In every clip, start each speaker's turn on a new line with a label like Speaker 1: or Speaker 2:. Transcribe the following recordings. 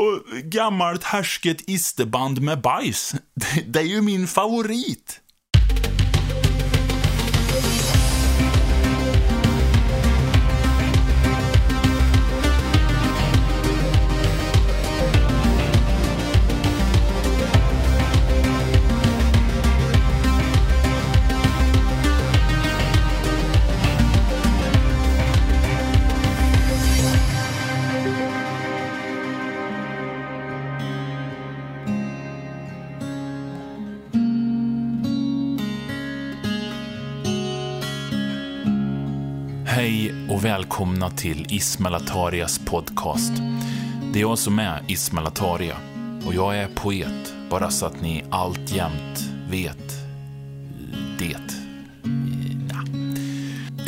Speaker 1: Och gammalt härsket isterband med bajs. Det, det är ju min favorit. Välkomna till Ismail Atarias podcast. Det är jag som är Ismail Ataria och jag är poet, bara så att ni alltjämt vet det.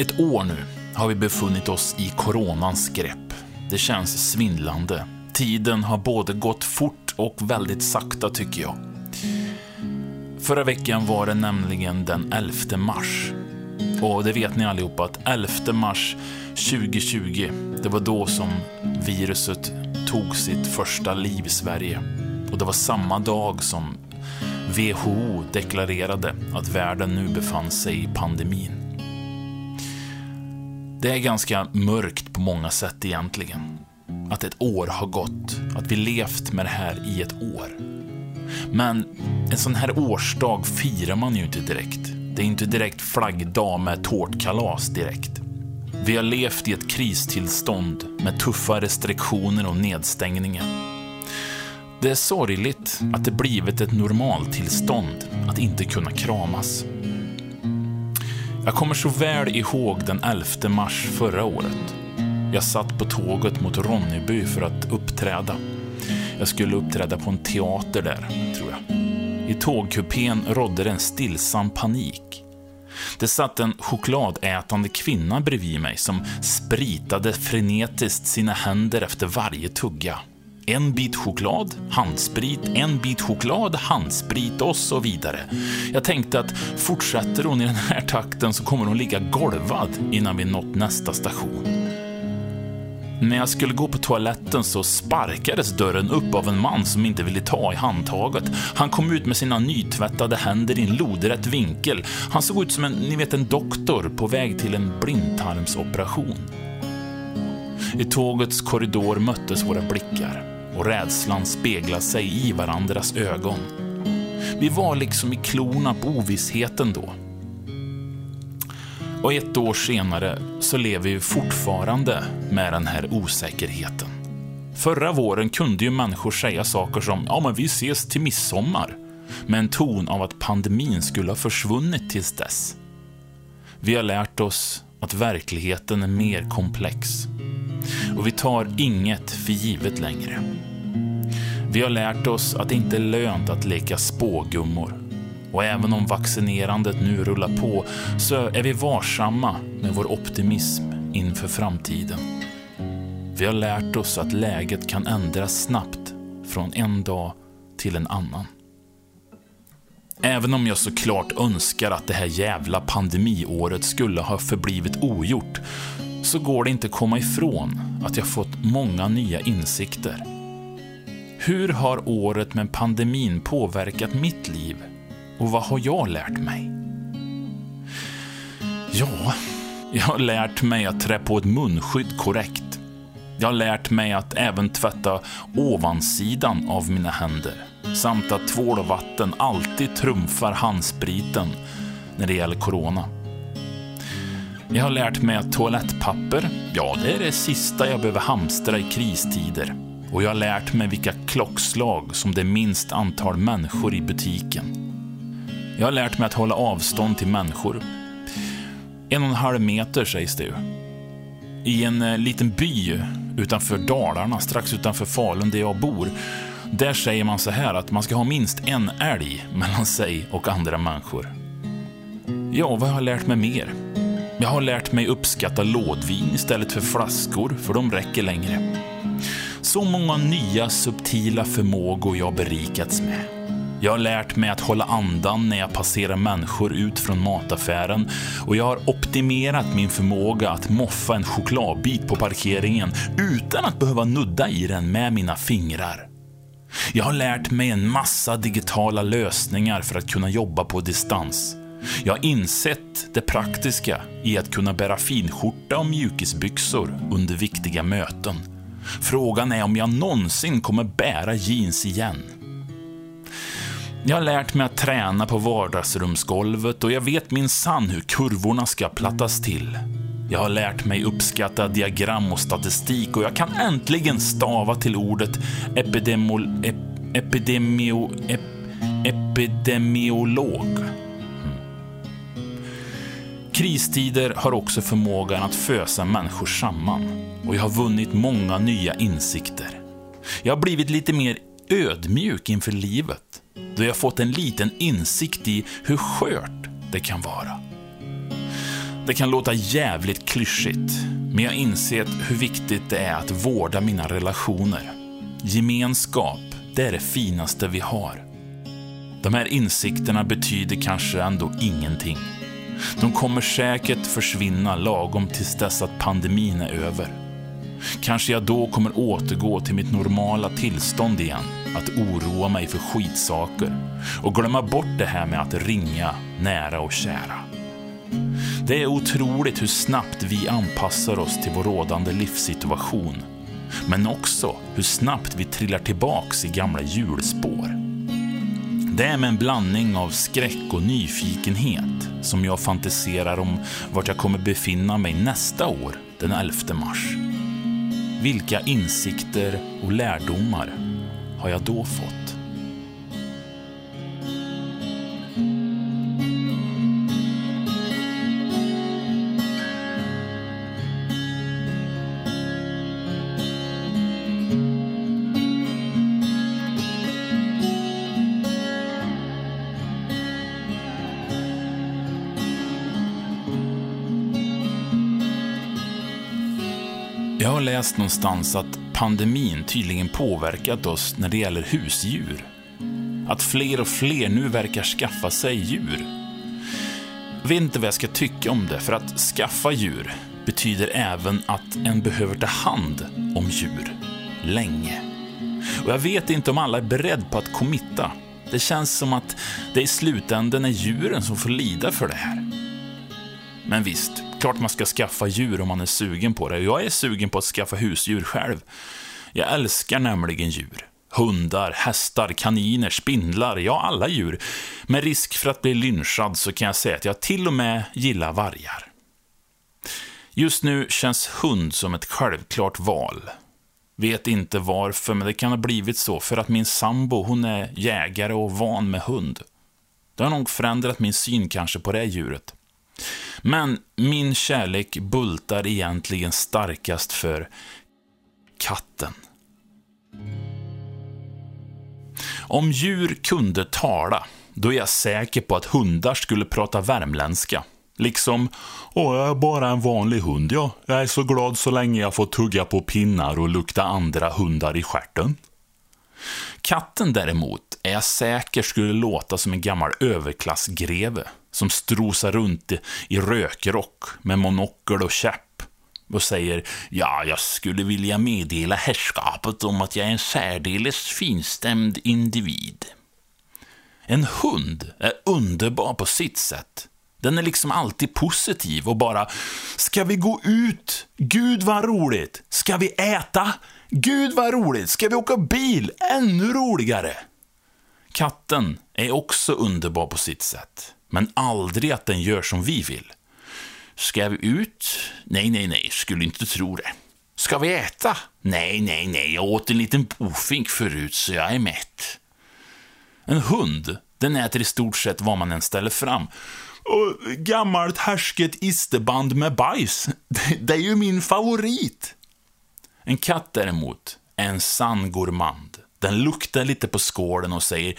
Speaker 1: Ett år nu har vi befunnit oss i coronans grepp. Det känns svindlande. Tiden har både gått fort och väldigt sakta tycker jag. Förra veckan var det nämligen den 11 mars och det vet ni allihopa att 11 mars 2020, det var då som viruset tog sitt första liv i Sverige. Och det var samma dag som WHO deklarerade att världen nu befann sig i pandemin. Det är ganska mörkt på många sätt egentligen. Att ett år har gått, att vi levt med det här i ett år. Men en sån här årsdag firar man ju inte direkt. Det är inte direkt flaggdag med tårtkalas direkt. Vi har levt i ett kristillstånd med tuffa restriktioner och nedstängningar. Det är sorgligt att det blivit ett normaltillstånd att inte kunna kramas. Jag kommer så väl ihåg den 11 mars förra året. Jag satt på tåget mot Ronneby för att uppträda. Jag skulle uppträda på en teater där, tror jag. I tågkupén rådde det en stillsam panik. Det satt en chokladätande kvinna bredvid mig som spritade frenetiskt sina händer efter varje tugga. En bit choklad, handsprit, en bit choklad, handsprit och så vidare. Jag tänkte att fortsätter hon i den här takten så kommer hon ligga golvad innan vi nått nästa station. När jag skulle gå på toaletten så sparkades dörren upp av en man som inte ville ta i handtaget. Han kom ut med sina nytvättade händer i en lodrätt vinkel. Han såg ut som en, ni vet, en doktor på väg till en blindtarmsoperation. I tågets korridor möttes våra blickar och rädslan speglade sig i varandras ögon. Vi var liksom i klorna på ovissheten då. Och ett år senare så lever vi fortfarande med den här osäkerheten. Förra våren kunde ju människor säga saker som “ja, men vi ses till midsommar” med en ton av att pandemin skulle ha försvunnit tills dess. Vi har lärt oss att verkligheten är mer komplex. Och vi tar inget för givet längre. Vi har lärt oss att det inte är lönt att leka spågummor och även om vaccinerandet nu rullar på så är vi varsamma med vår optimism inför framtiden. Vi har lärt oss att läget kan ändras snabbt från en dag till en annan. Även om jag såklart önskar att det här jävla pandemiåret skulle ha förblivit ogjort så går det inte att komma ifrån att jag fått många nya insikter. Hur har året med pandemin påverkat mitt liv och vad har jag lärt mig? Ja, jag har lärt mig att trä på ett munskydd korrekt. Jag har lärt mig att även tvätta ovansidan av mina händer. Samt att tvål och vatten alltid trumfar handspriten när det gäller corona. Jag har lärt mig att toalettpapper, ja, det är det sista jag behöver hamstra i kristider. Och jag har lärt mig vilka klockslag som det är minst antal människor i butiken. Jag har lärt mig att hålla avstånd till människor. En och en halv meter sägs det ju. I en eh, liten by utanför Dalarna, strax utanför Falun där jag bor, där säger man så här att man ska ha minst en älg mellan sig och andra människor. Ja, vad har jag lärt mig mer? Jag har lärt mig uppskatta lådvin istället för flaskor, för de räcker längre. Så många nya subtila förmågor jag berikats med. Jag har lärt mig att hålla andan när jag passerar människor ut från mataffären och jag har optimerat min förmåga att moffa en chokladbit på parkeringen utan att behöva nudda i den med mina fingrar. Jag har lärt mig en massa digitala lösningar för att kunna jobba på distans. Jag har insett det praktiska i att kunna bära finskjorta och mjukisbyxor under viktiga möten. Frågan är om jag någonsin kommer bära jeans igen. Jag har lärt mig att träna på vardagsrumsgolvet och jag vet min sann hur kurvorna ska plattas till. Jag har lärt mig uppskatta diagram och statistik och jag kan äntligen stava till ordet epidemol, ep, epidemio, ep, epidemiolog. Hmm. Kristider har också förmågan att fösa människor samman och jag har vunnit många nya insikter. Jag har blivit lite mer ödmjuk inför livet då jag fått en liten insikt i hur skört det kan vara. Det kan låta jävligt klyschigt, men jag har insett hur viktigt det är att vårda mina relationer. Gemenskap, det är det finaste vi har. De här insikterna betyder kanske ändå ingenting. De kommer säkert försvinna lagom tills dess att pandemin är över. Kanske jag då kommer återgå till mitt normala tillstånd igen, att oroa mig för skitsaker och glömma bort det här med att ringa nära och kära. Det är otroligt hur snabbt vi anpassar oss till vår rådande livssituation. Men också hur snabbt vi trillar tillbaks i gamla hjulspår. Det är med en blandning av skräck och nyfikenhet som jag fantiserar om vart jag kommer befinna mig nästa år, den 11 mars. Vilka insikter och lärdomar har jag då fått? Jag har läst någonstans att pandemin tydligen påverkat oss när det gäller husdjur. Att fler och fler nu verkar skaffa sig djur. Jag vet inte vad jag ska tycka om det, för att skaffa djur betyder även att en behöver ta hand om djur. Länge. Och jag vet inte om alla är beredda på att committa. Det känns som att det i slutändan är djuren som får lida för det här. Men visst, klart man ska skaffa djur om man är sugen på det. Jag är sugen på att skaffa husdjur själv. Jag älskar nämligen djur. Hundar, hästar, kaniner, spindlar, ja alla djur. Med risk för att bli lynchad så kan jag säga att jag till och med gillar vargar. Just nu känns hund som ett självklart val. Vet inte varför, men det kan ha blivit så för att min sambo, hon är jägare och van med hund. Det har nog förändrat min syn kanske på det djuret. Men min kärlek bultar egentligen starkast för katten. Om djur kunde tala, då är jag säker på att hundar skulle prata värmländska. Liksom, åh, jag är bara en vanlig hund, ja. Jag är så glad så länge jag får tugga på pinnar och lukta andra hundar i stjärten. Katten däremot är jag säker skulle låta som en gammal överklassgreve som strosar runt i rökrock med monokel och käpp och säger ja, jag skulle vilja meddela herrskapet om att jag är en särdeles finstämd individ. En hund är underbar på sitt sätt. Den är liksom alltid positiv och bara Ska vi gå ut? Gud vad roligt! Ska vi äta? Gud vad roligt! Ska vi åka bil? Ännu roligare! Katten är också underbar på sitt sätt, men aldrig att den gör som vi vill. Ska vi ut? Nej, nej, nej, skulle inte tro det. Ska vi äta? Nej, nej, nej, jag åt en liten bofink förut så jag är mätt. En hund, den äter i stort sett vad man än ställer fram. Och gammalt härsket isterband med bajs, det är ju min favorit. En katt däremot är en sann gourmand. Den luktar lite på skålen och säger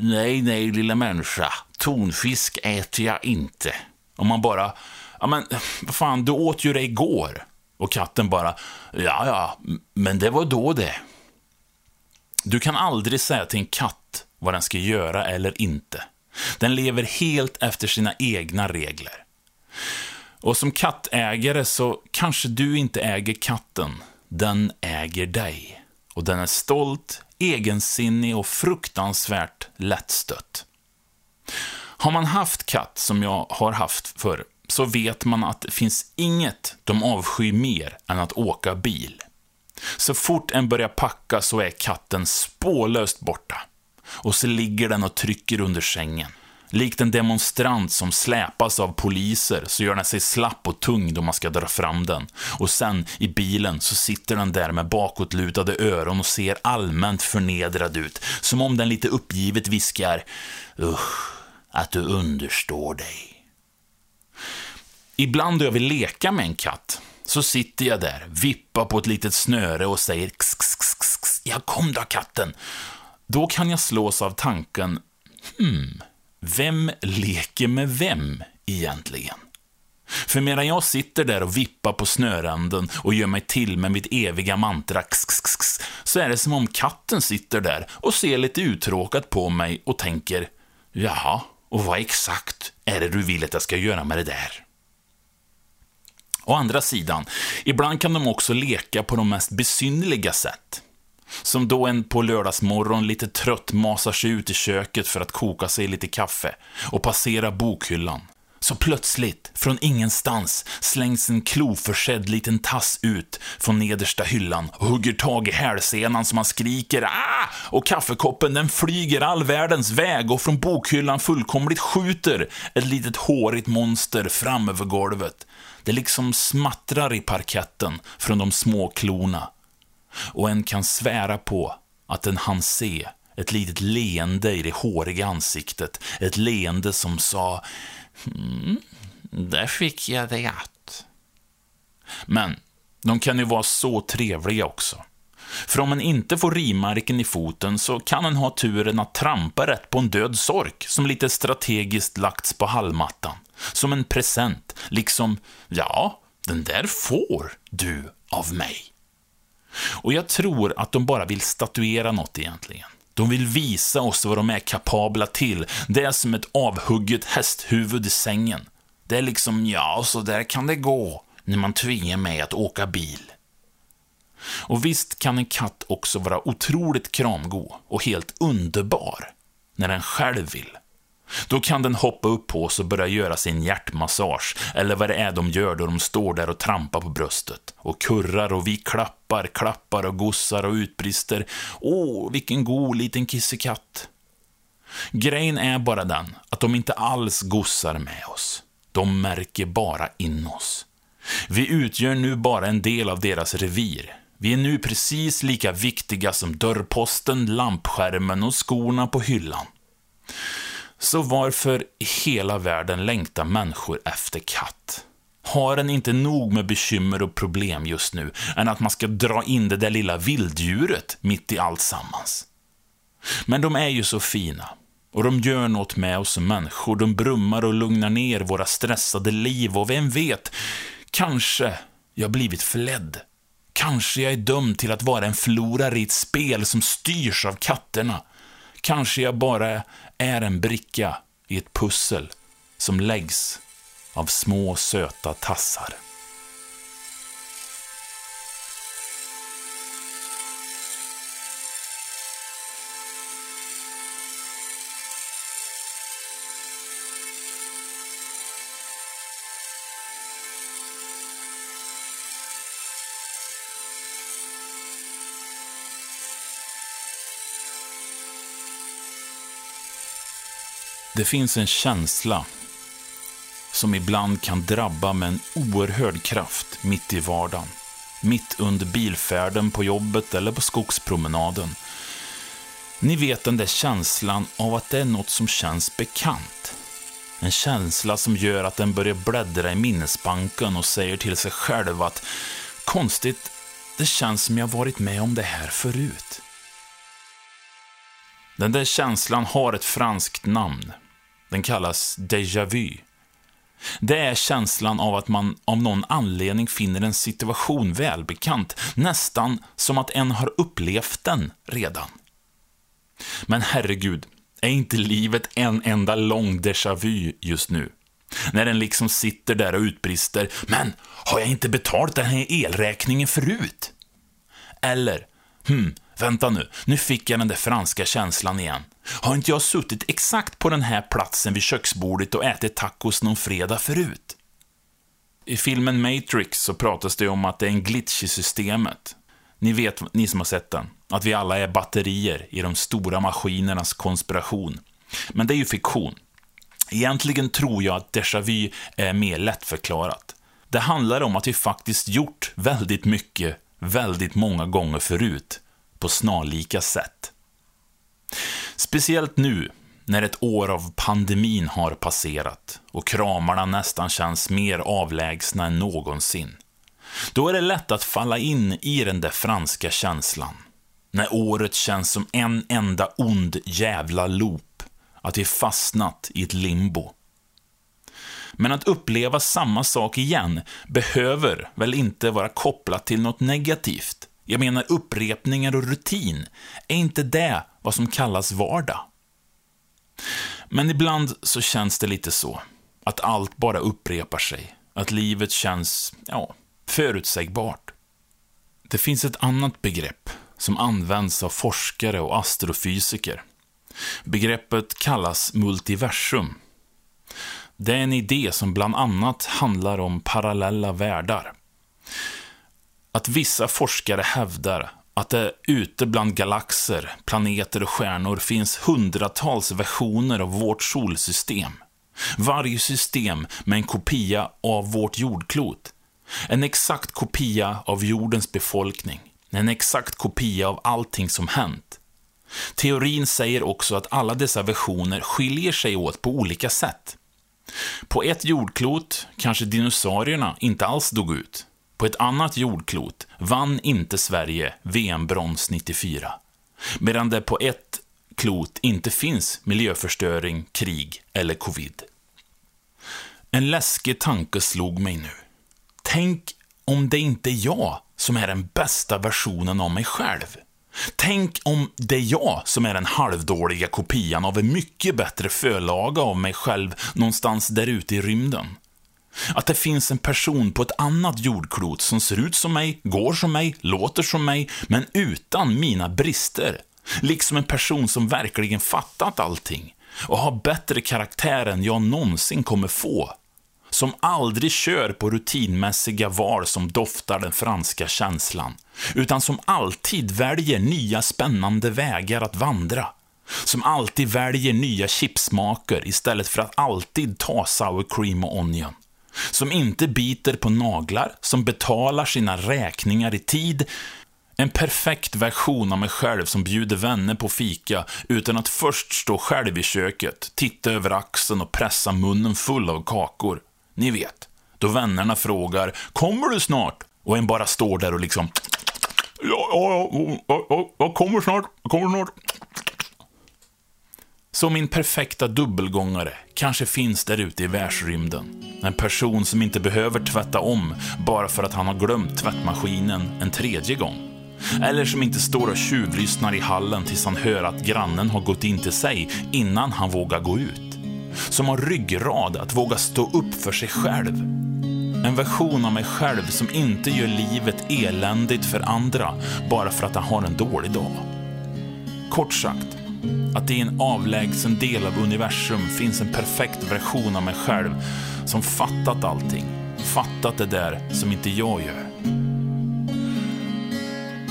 Speaker 1: Nej, nej, lilla människa, tonfisk äter jag inte. Och man bara, ja men vad fan, du åt ju det igår. Och katten bara, ja, ja, men det var då det. Du kan aldrig säga till en katt vad den ska göra eller inte. Den lever helt efter sina egna regler. Och som kattägare så kanske du inte äger katten. Den äger dig. Och den är stolt, egensinnig och fruktansvärt lättstött. Har man haft katt, som jag har haft förr, så vet man att det finns inget de avskyr mer än att åka bil. Så fort en börjar packa så är katten spårlöst borta. Och så ligger den och trycker under sängen. Likt en demonstrant som släpas av poliser så gör den sig slapp och tung då man ska dra fram den. Och sen, i bilen, så sitter den där med bakåtlutade öron och ser allmänt förnedrad ut. Som om den lite uppgivet viskar Usch, att du understår dig. Ibland då jag vill leka med en katt, så sitter jag där, vippar på ett litet snöre och säger kss, kss, kss, kss, ja kom då katten. Då kan jag slås av tanken, hmm, vem leker med vem egentligen? För medan jag sitter där och vippar på snöränden och gör mig till med mitt eviga mantra så är det som om katten sitter där och ser lite uttråkat på mig och tänker, jaha, och vad exakt är det du vill att jag ska göra med det där? Å andra sidan, ibland kan de också leka på de mest besynnerliga sätt. Som då en på lördagsmorgon lite trött masar sig ut i köket för att koka sig lite kaffe och passerar bokhyllan. Så plötsligt, från ingenstans, slängs en kloförsedd liten tass ut från nedersta hyllan och hugger tag i hälsenan som man skriker ah! Och kaffekoppen den flyger all världens väg och från bokhyllan fullkomligt skjuter ett litet hårigt monster fram över golvet. Det liksom smattrar i parketten från de små klorna. Och en kan svära på att den hann se ett litet leende i det håriga ansiktet. Ett leende som sa mm, där fick jag det att. Men de kan ju vara så trevliga också. För om man inte får rimärken i foten så kan en ha turen att trampa rätt på en död sork som lite strategiskt lagts på hallmattan. Som en present, liksom, ja, den där får du av mig. Och jag tror att de bara vill statuera något egentligen. De vill visa oss vad de är kapabla till. Det är som ett avhugget hästhuvud i sängen. Det är liksom, ja, så där kan det gå när man tvingar mig att åka bil. Och visst kan en katt också vara otroligt kramgo och helt underbar när den själv vill. Då kan den hoppa upp på oss och börja göra sin hjärtmassage, eller vad det är de gör då de står där och trampar på bröstet. Och kurrar och vi klappar, klappar och gossar och utbrister. Åh, vilken god liten kissekatt. Grejen är bara den att de inte alls gossar med oss. De märker bara in oss. Vi utgör nu bara en del av deras revir. Vi är nu precis lika viktiga som dörrposten, lampskärmen och skorna på hyllan. Så varför i hela världen längtar människor efter katt? Har den inte nog med bekymmer och problem just nu, än att man ska dra in det där lilla vilddjuret mitt i allt sammans? Men de är ju så fina. Och de gör något med oss som människor. De brummar och lugnar ner våra stressade liv och vem vet, kanske jag blivit förledd. Kanske jag är dömd till att vara en förlorare i ett spel som styrs av katterna. Kanske jag bara är en bricka i ett pussel som läggs av små söta tassar. Det finns en känsla som ibland kan drabba med en oerhörd kraft mitt i vardagen. Mitt under bilfärden på jobbet eller på skogspromenaden. Ni vet den där känslan av att det är något som känns bekant. En känsla som gör att den börjar bläddra i minnesbanken och säger till sig själv att konstigt, det känns som jag varit med om det här förut. Den där känslan har ett franskt namn. Den kallas déjà vu. Det är känslan av att man av någon anledning finner en situation välbekant, nästan som att en har upplevt den redan. Men herregud, är inte livet en enda lång déjà vu just nu? När den liksom sitter där och utbrister “Men, har jag inte betalt den här elräkningen förut?” Eller “Hm, vänta nu, nu fick jag den där franska känslan igen. Har inte jag suttit exakt på den här platsen vid köksbordet och ätit tacos någon fredag förut?” I filmen Matrix så pratas det om att det är en glitch i systemet. Ni vet, ni som har sett den, att vi alla är batterier i de stora maskinernas konspiration. Men det är ju fiktion. Egentligen tror jag att déjà vu är mer lättförklarat. Det handlar om att vi faktiskt gjort väldigt mycket, väldigt många gånger förut, på snarlika sätt. Speciellt nu, när ett år av pandemin har passerat och kramarna nästan känns mer avlägsna än någonsin. Då är det lätt att falla in i den där franska känslan. När året känns som en enda ond jävla loop. Att vi fastnat i ett limbo. Men att uppleva samma sak igen behöver väl inte vara kopplat till något negativt? Jag menar upprepningar och rutin. Är inte det vad som kallas vardag? Men ibland så känns det lite så. Att allt bara upprepar sig. Att livet känns, ja, förutsägbart. Det finns ett annat begrepp som används av forskare och astrofysiker. Begreppet kallas multiversum. Det är en idé som bland annat handlar om parallella världar. Att vissa forskare hävdar att det ute bland galaxer, planeter och stjärnor finns hundratals versioner av vårt solsystem. Varje system med en kopia av vårt jordklot. En exakt kopia av jordens befolkning. En exakt kopia av allting som hänt. Teorin säger också att alla dessa versioner skiljer sig åt på olika sätt. På ett jordklot kanske dinosaurierna inte alls dog ut. På ett annat jordklot vann inte Sverige VM-brons 94. Medan det på ett klot inte finns miljöförstöring, krig eller covid. En läskig tanke slog mig nu. Tänk om det inte är jag som är den bästa versionen av mig själv. Tänk om det är jag som är den halvdåliga kopian av en mycket bättre förlaga av mig själv någonstans där ute i rymden. Att det finns en person på ett annat jordklot som ser ut som mig, går som mig, låter som mig, men utan mina brister. Liksom en person som verkligen fattat allting och har bättre karaktär än jag någonsin kommer få. Som aldrig kör på rutinmässiga val som doftar den franska känslan, utan som alltid väljer nya spännande vägar att vandra. Som alltid väljer nya chipsmaker istället för att alltid ta sour cream och onion. Som inte biter på naglar, som betalar sina räkningar i tid. En perfekt version av mig själv som bjuder vänner på fika utan att först stå själv i köket, titta över axeln och pressa munnen full av kakor. Ni vet, då vännerna frågar “Kommer du snart?” och en bara står där och liksom “Ja, ja, ja, ja, jag kommer snart, jag kommer snart”. Så min perfekta dubbelgångare kanske finns där ute i världsrymden. En person som inte behöver tvätta om bara för att han har glömt tvättmaskinen en tredje gång. Eller som inte står och tjuvlyssnar i hallen tills han hör att grannen har gått in till sig innan han vågar gå ut. Som har ryggrad att våga stå upp för sig själv. En version av mig själv som inte gör livet eländigt för andra bara för att han har en dålig dag. Kort sagt, att det i en avlägsen del av universum finns en perfekt version av mig själv som fattat allting. Fattat det där som inte jag gör.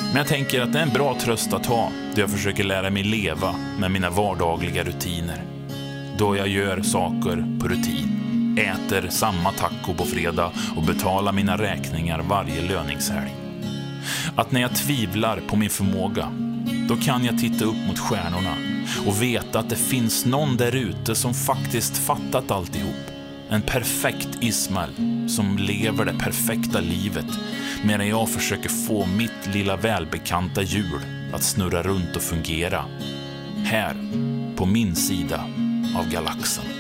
Speaker 1: Men jag tänker att det är en bra tröst att ha då jag försöker lära mig leva med mina vardagliga rutiner. Då jag gör saker på rutin. Äter samma taco på fredag och betalar mina räkningar varje löningshelg. Att när jag tvivlar på min förmåga, då kan jag titta upp mot stjärnorna och veta att det finns någon där ute som faktiskt fattat alltihop. En perfekt Ismael som lever det perfekta livet medan jag försöker få mitt lilla välbekanta hjul att snurra runt och fungera. Här, på min sida av galaxen.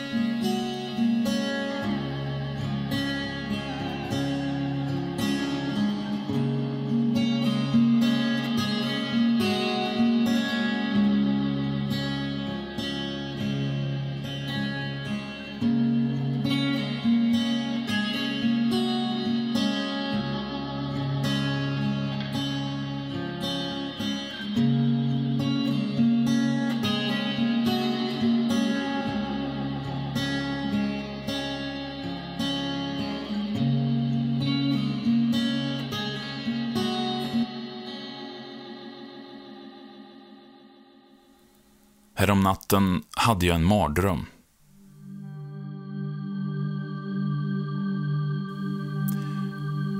Speaker 1: Natten hade jag en mardröm.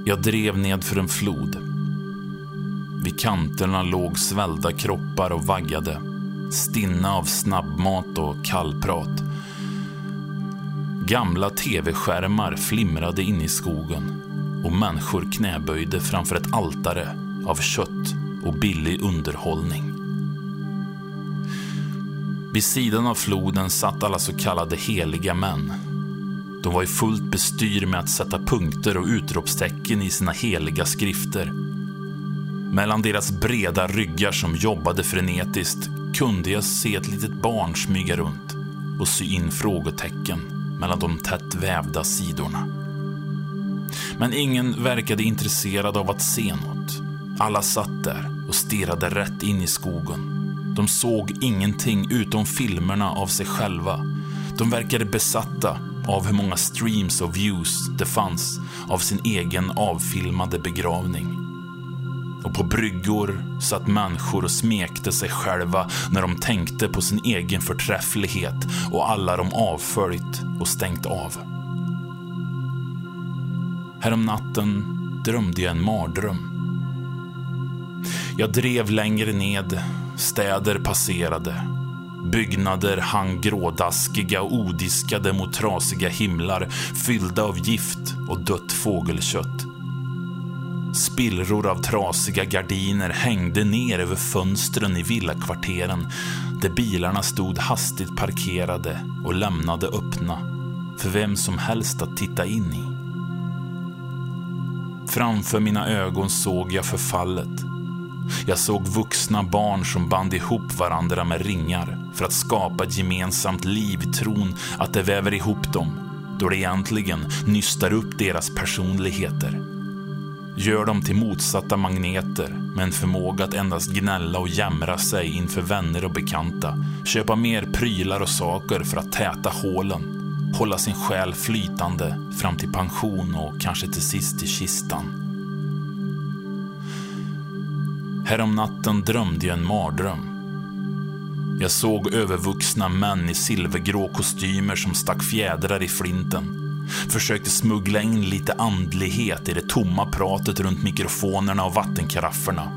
Speaker 1: Jag drev ned för en flod. Vid kanterna låg svällda kroppar och vaggade, stinna av snabbmat och kallprat. Gamla tv-skärmar flimrade in i skogen och människor knäböjde framför ett altare av kött och billig underhållning. Vid sidan av floden satt alla så kallade heliga män. De var i fullt bestyr med att sätta punkter och utropstecken i sina heliga skrifter. Mellan deras breda ryggar som jobbade frenetiskt kunde jag se ett litet barn smyga runt och sy in frågetecken mellan de tätt vävda sidorna. Men ingen verkade intresserad av att se något. Alla satt där och stirrade rätt in i skogen de såg ingenting utom filmerna av sig själva. De verkade besatta av hur många streams och views det fanns av sin egen avfilmade begravning. Och på bryggor satt människor och smekte sig själva när de tänkte på sin egen förträfflighet och alla de avföljt och stängt av. Härom natten drömde jag en mardröm. Jag drev längre ned Städer passerade. Byggnader hang grådaskiga och odiskade mot trasiga himlar fyllda av gift och dött fågelkött. Spillror av trasiga gardiner hängde ner över fönstren i villakvarteren där bilarna stod hastigt parkerade och lämnade öppna för vem som helst att titta in i. Framför mina ögon såg jag förfallet jag såg vuxna barn som band ihop varandra med ringar för att skapa ett gemensamt liv i tron att det väver ihop dem, då det egentligen nystar upp deras personligheter. Gör dem till motsatta magneter med en förmåga att endast gnälla och jämra sig inför vänner och bekanta. Köpa mer prylar och saker för att täta hålen. Hålla sin själ flytande fram till pension och kanske till sist i kistan. Häromnatten drömde jag en mardröm. Jag såg övervuxna män i silvergrå kostymer som stack fjädrar i flinten. Försökte smuggla in lite andlighet i det tomma pratet runt mikrofonerna och vattenkarafferna.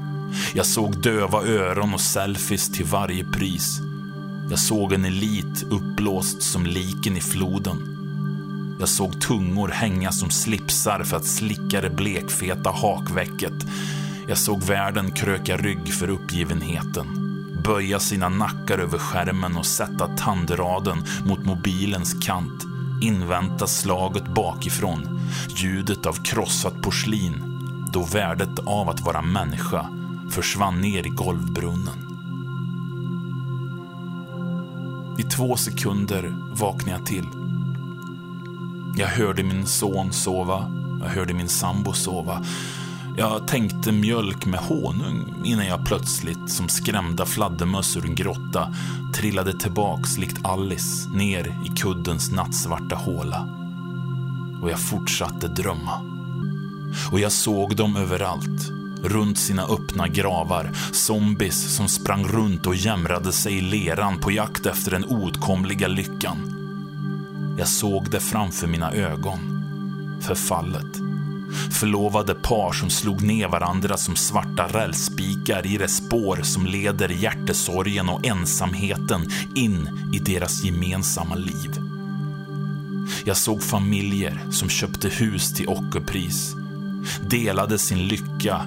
Speaker 1: Jag såg döva öron och selfies till varje pris. Jag såg en elit uppblåst som liken i floden. Jag såg tungor hänga som slipsar för att slicka det blekfeta hakvecket jag såg världen kröka rygg för uppgivenheten. Böja sina nackar över skärmen och sätta tandraden mot mobilens kant. Invänta slaget bakifrån. Ljudet av krossat porslin. Då värdet av att vara människa försvann ner i golvbrunnen. I två sekunder vaknade jag till. Jag hörde min son sova. Jag hörde min sambo sova. Jag tänkte mjölk med honung innan jag plötsligt, som skrämda fladdermöss ur en grotta, trillade tillbaks likt Alice ner i kuddens nattsvarta håla. Och jag fortsatte drömma. Och jag såg dem överallt. Runt sina öppna gravar. Zombies som sprang runt och jämrade sig i leran på jakt efter den oåtkomliga lyckan. Jag såg det framför mina ögon. Förfallet Förlovade par som slog ner varandra som svarta rälsspikar i det spår som leder hjärtesorgen och ensamheten in i deras gemensamma liv. Jag såg familjer som köpte hus till ockerpris, delade sin lycka,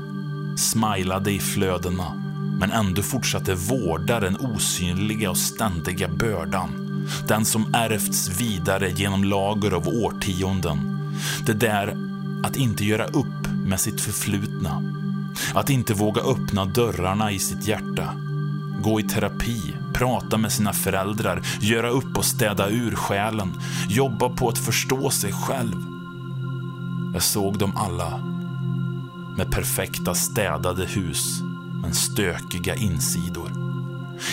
Speaker 1: smilade i flödena, men ändå fortsatte vårda den osynliga och ständiga bördan. Den som ärvts vidare genom lager av årtionden. Det där att inte göra upp med sitt förflutna. Att inte våga öppna dörrarna i sitt hjärta. Gå i terapi, prata med sina föräldrar, göra upp och städa ur själen. Jobba på att förstå sig själv. Jag såg dem alla. Med perfekta städade hus, men stökiga insidor.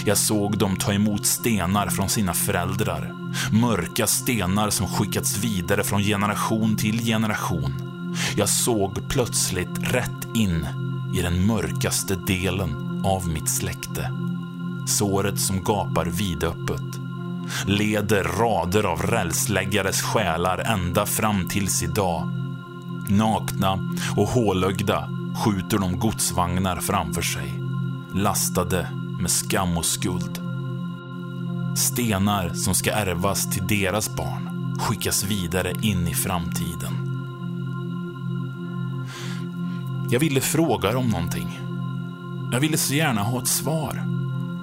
Speaker 1: Jag såg dem ta emot stenar från sina föräldrar. Mörka stenar som skickats vidare från generation till generation. Jag såg plötsligt rätt in i den mörkaste delen av mitt släkte. såret som gapar vidöppet, leder rader av rälsläggares själar ända fram tills idag. Nakna och hålögda skjuter de godsvagnar framför sig, lastade med skam och skuld. Stenar som ska ärvas till deras barn skickas vidare in i framtiden. Jag ville fråga om någonting. Jag ville så gärna ha ett svar.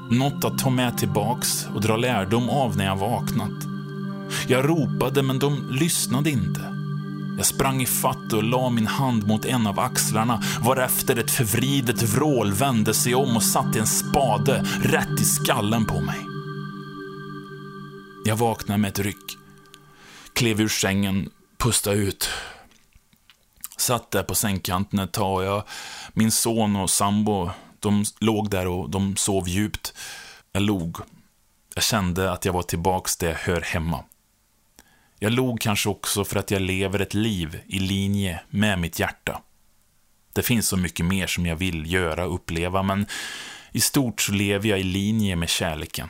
Speaker 1: Något att ta med tillbaks och dra lärdom av när jag vaknat. Jag ropade, men de lyssnade inte. Jag sprang i fatt och la min hand mot en av axlarna varefter ett förvridet vrål vände sig om och satte en spade rätt i skallen på mig. Jag vaknade med ett ryck. Klev ur sängen, pustade ut. Satt där på sängkanten ett tag och jag, min son och sambo, de låg där och de sov djupt. Jag log. Jag kände att jag var tillbaks där jag hör hemma. Jag log kanske också för att jag lever ett liv i linje med mitt hjärta. Det finns så mycket mer som jag vill göra och uppleva, men i stort så lever jag i linje med kärleken.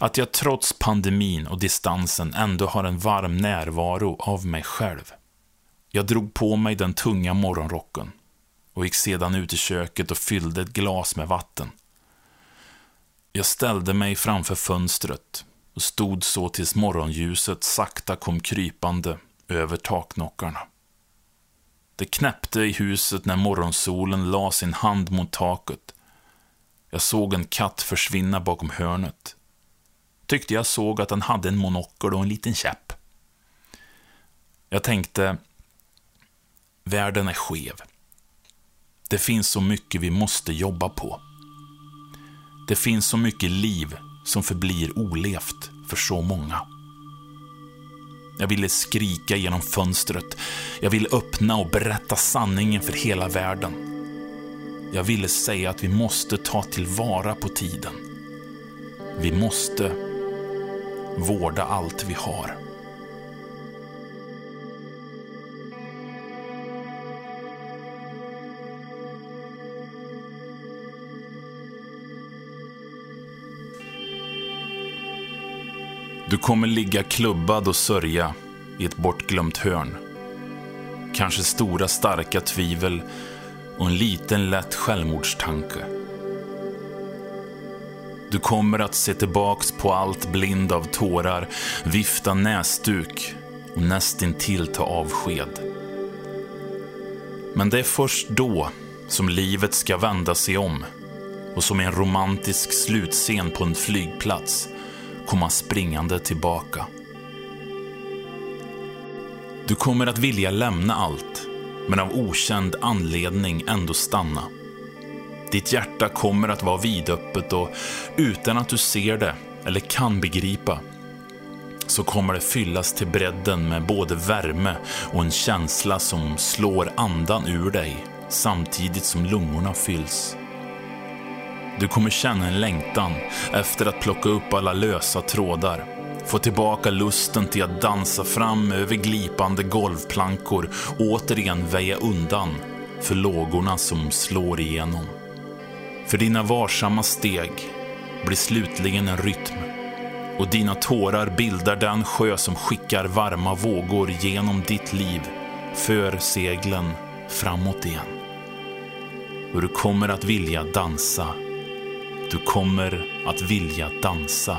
Speaker 1: Att jag trots pandemin och distansen ändå har en varm närvaro av mig själv. Jag drog på mig den tunga morgonrocken och gick sedan ut i köket och fyllde ett glas med vatten. Jag ställde mig framför fönstret och stod så tills morgonljuset sakta kom krypande över taknockarna. Det knäppte i huset när morgonsolen la sin hand mot taket. Jag såg en katt försvinna bakom hörnet. Tyckte jag såg att han hade en monokel och en liten käpp. Jag tänkte, världen är skev. Det finns så mycket vi måste jobba på. Det finns så mycket liv som förblir olevt för så många. Jag ville skrika genom fönstret. Jag ville öppna och berätta sanningen för hela världen. Jag ville säga att vi måste ta tillvara på tiden. Vi måste vårda allt vi har. Du kommer ligga klubbad och sörja i ett bortglömt hörn. Kanske stora starka tvivel och en liten lätt självmordstanke. Du kommer att se tillbaks på allt blind av tårar, vifta näsduk och nästintill ta avsked. Men det är först då som livet ska vända sig om och som en romantisk slutscen på en flygplats komma springande tillbaka. Du kommer att vilja lämna allt, men av okänd anledning ändå stanna. Ditt hjärta kommer att vara vidöppet och utan att du ser det eller kan begripa så kommer det fyllas till bredden med både värme och en känsla som slår andan ur dig samtidigt som lungorna fylls. Du kommer känna en längtan efter att plocka upp alla lösa trådar. Få tillbaka lusten till att dansa fram över glipande golvplankor och återigen väja undan för lågorna som slår igenom. För dina varsamma steg blir slutligen en rytm och dina tårar bildar den sjö som skickar varma vågor genom ditt liv för seglen framåt igen. Och du kommer att vilja dansa du kommer att vilja dansa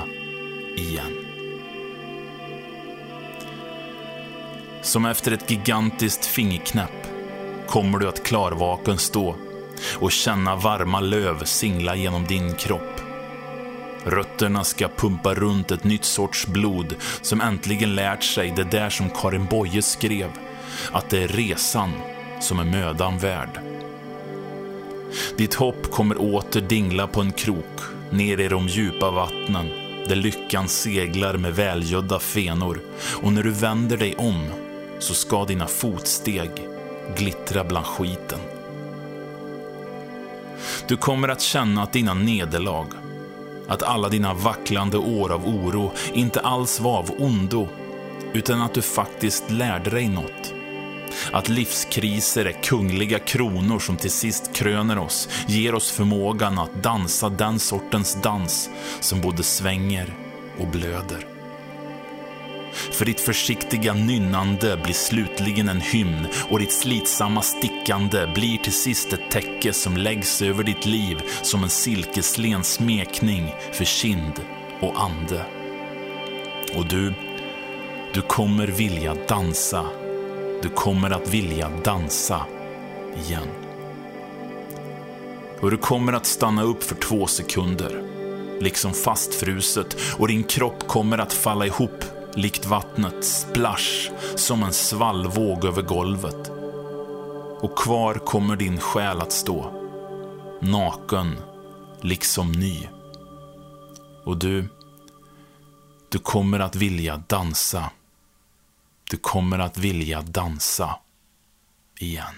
Speaker 1: igen. Som efter ett gigantiskt fingerknäpp kommer du att klarvaken stå och känna varma löv singla genom din kropp. Rötterna ska pumpa runt ett nytt sorts blod som äntligen lärt sig det där som Karin Boye skrev, att det är resan som är mödan värd. Ditt hopp kommer åter dingla på en krok, ner i de djupa vattnen, där lyckan seglar med välgödda fenor. Och när du vänder dig om, så ska dina fotsteg glittra bland skiten. Du kommer att känna att dina nederlag, att alla dina vacklande år av oro inte alls var av ondo, utan att du faktiskt lärde dig något. Att livskriser är kungliga kronor som till sist kröner oss, ger oss förmågan att dansa den sortens dans som både svänger och blöder. För ditt försiktiga nynnande blir slutligen en hymn och ditt slitsamma stickande blir till sist ett täcke som läggs över ditt liv som en silkeslen smekning för kind och ande. Och du, du kommer vilja dansa. Du kommer att vilja dansa igen. Och du kommer att stanna upp för två sekunder, liksom fastfruset och din kropp kommer att falla ihop likt vattnet, splash, som en svallvåg över golvet. Och kvar kommer din själ att stå, naken, liksom ny. Och du, du kommer att vilja dansa. Du kommer att vilja dansa igen.